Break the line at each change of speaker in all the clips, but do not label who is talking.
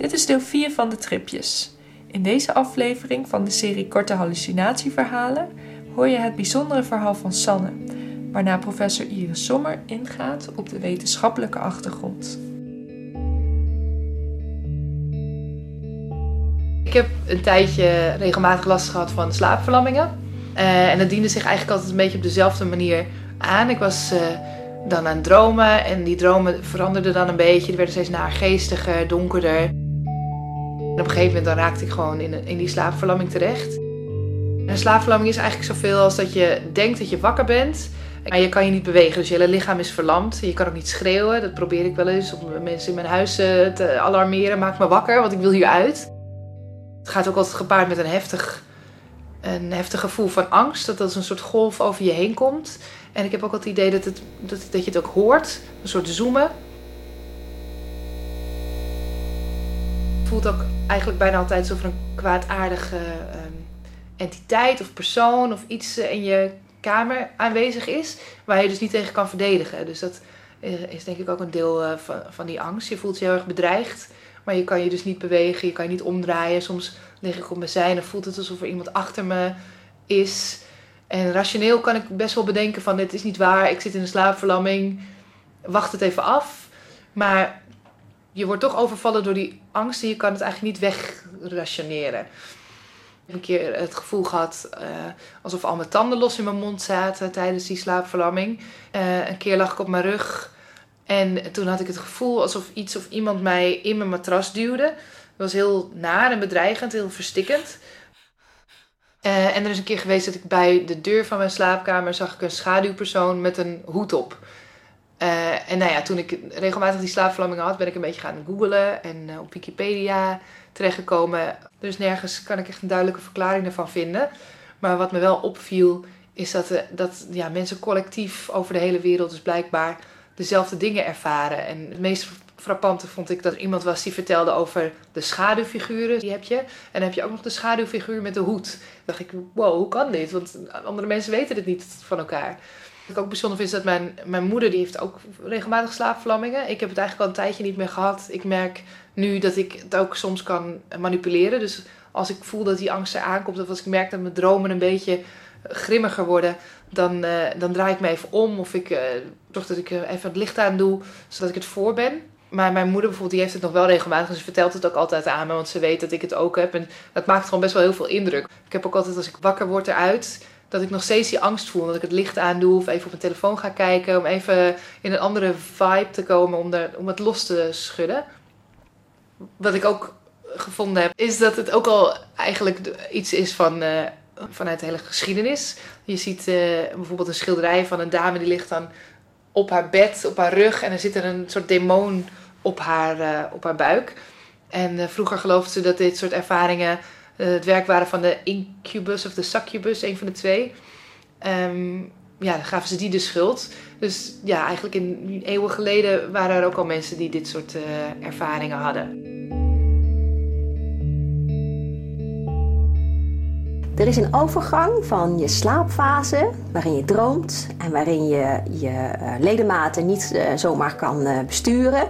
Dit is deel 4 van de tripjes. In deze aflevering van de serie Korte Hallucinatieverhalen hoor je het bijzondere verhaal van Sanne, waarna professor Iris Sommer ingaat op de wetenschappelijke achtergrond.
Ik heb een tijdje regelmatig last gehad van slaapverlammingen. Uh, en dat diende zich eigenlijk altijd een beetje op dezelfde manier aan. Ik was uh, dan aan dromen en die dromen veranderden dan een beetje. Die werden steeds naargeestiger, donkerder. En op een gegeven moment dan raakte ik gewoon in, in die slaapverlamming terecht. En slaapverlamming is eigenlijk zoveel als dat je denkt dat je wakker bent, maar je kan je niet bewegen. Dus je hele lichaam is verlamd. Je kan ook niet schreeuwen. Dat probeer ik wel eens om mensen in mijn huis eh, te alarmeren. Maak me wakker, want ik wil hier uit. Het gaat ook altijd gepaard met een heftig, een heftig gevoel van angst. Dat dat een soort golf over je heen komt. En ik heb ook het idee dat, het, dat, dat je het ook hoort. Een soort zoomen. Voelt ook eigenlijk bijna altijd alsof er een kwaadaardige um, entiteit of persoon of iets eh, in je kamer aanwezig is. Waar je dus niet tegen kan verdedigen. Dus dat eh, is denk ik ook een deel uh, van, van die angst. Je voelt je heel erg bedreigd. Maar je kan je dus niet bewegen, je kan je niet omdraaien. Soms lig ik op mijn zij en voelt het alsof er iemand achter me is. En rationeel kan ik best wel bedenken van dit is niet waar, ik zit in een slaapverlamming, wacht het even af. Maar je wordt toch overvallen door die angst en je kan het eigenlijk niet wegrationeren. Ik heb een keer het gevoel gehad uh, alsof al mijn tanden los in mijn mond zaten tijdens die slaapverlamming. Uh, een keer lag ik op mijn rug en toen had ik het gevoel alsof iets of iemand mij in mijn matras duwde. Dat was heel naar en bedreigend, heel verstikkend. Uh, en er is een keer geweest dat ik bij de deur van mijn slaapkamer zag ik een schaduwpersoon met een hoed op. Uh, en nou ja, toen ik regelmatig die slaapverlamming had, ben ik een beetje gaan googlen en uh, op Wikipedia terechtgekomen. Dus nergens kan ik echt een duidelijke verklaring ervan vinden. Maar wat me wel opviel, is dat, dat ja, mensen collectief over de hele wereld dus blijkbaar dezelfde dingen ervaren. En het meest frappante vond ik dat er iemand was die vertelde over de schaduwfiguren. Die heb je. En heb je ook nog de schaduwfiguur met de hoed. Dan dacht ik, wow, hoe kan dit? Want andere mensen weten het niet van elkaar. Ik ook bijzonder vind is dat mijn, mijn moeder, die heeft ook regelmatig slaapverlammingen. Ik heb het eigenlijk al een tijdje niet meer gehad. Ik merk nu dat ik het ook soms kan manipuleren. Dus als ik voel dat die angst er aankomt, of als ik merk dat mijn dromen een beetje grimmiger worden, dan, uh, dan draai ik me even om. Of ik uh, dat ik even het licht aan doe, zodat ik het voor ben. Maar mijn moeder bijvoorbeeld, die heeft het nog wel regelmatig. En ze vertelt het ook altijd aan me, want ze weet dat ik het ook heb. En dat maakt gewoon best wel heel veel indruk. Ik heb ook altijd, als ik wakker word eruit, dat ik nog steeds die angst voel. Dat ik het licht aandoe of even op mijn telefoon ga kijken. Om even in een andere vibe te komen, om, de, om het los te schudden. Wat ik ook gevonden heb, is dat het ook al eigenlijk iets is van... Uh, vanuit de hele geschiedenis. Je ziet uh, bijvoorbeeld een schilderij van een dame die ligt dan op haar bed, op haar rug. En er zit er een soort demon op haar, uh, op haar buik. En vroeger geloofde ze dat dit soort ervaringen het werk waren van de incubus of de succubus, een van de twee. Um, ja, dan gaven ze die de schuld. Dus ja, eigenlijk in eeuwen geleden waren er ook al mensen die dit soort ervaringen hadden.
Er is een overgang van je slaapfase, waarin je droomt en waarin je je ledematen niet zomaar kan besturen,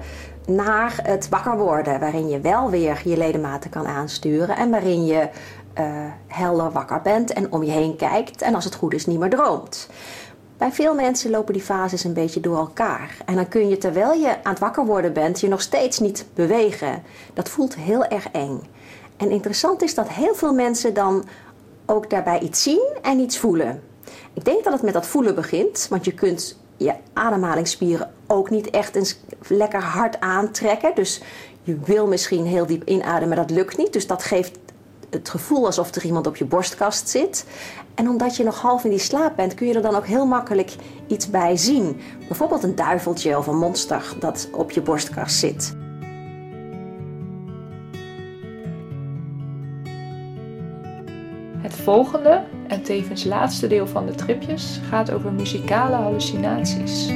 naar het wakker worden, waarin je wel weer je ledematen kan aansturen en waarin je uh, helder wakker bent en om je heen kijkt en als het goed is niet meer droomt. Bij veel mensen lopen die fases een beetje door elkaar. En dan kun je terwijl je aan het wakker worden bent, je nog steeds niet bewegen. Dat voelt heel erg eng. En interessant is dat heel veel mensen dan ook daarbij iets zien en iets voelen. Ik denk dat het met dat voelen begint, want je kunt je ademhalingsspieren ook niet echt eens lekker hard aantrekken. Dus je wil misschien heel diep inademen, maar dat lukt niet. Dus dat geeft het gevoel alsof er iemand op je borstkast zit. En omdat je nog half in die slaap bent, kun je er dan ook heel makkelijk iets bij zien. Bijvoorbeeld een duiveltje of een monster dat op je borstkast zit.
Volgende en tevens laatste deel van de tripjes gaat over muzikale hallucinaties.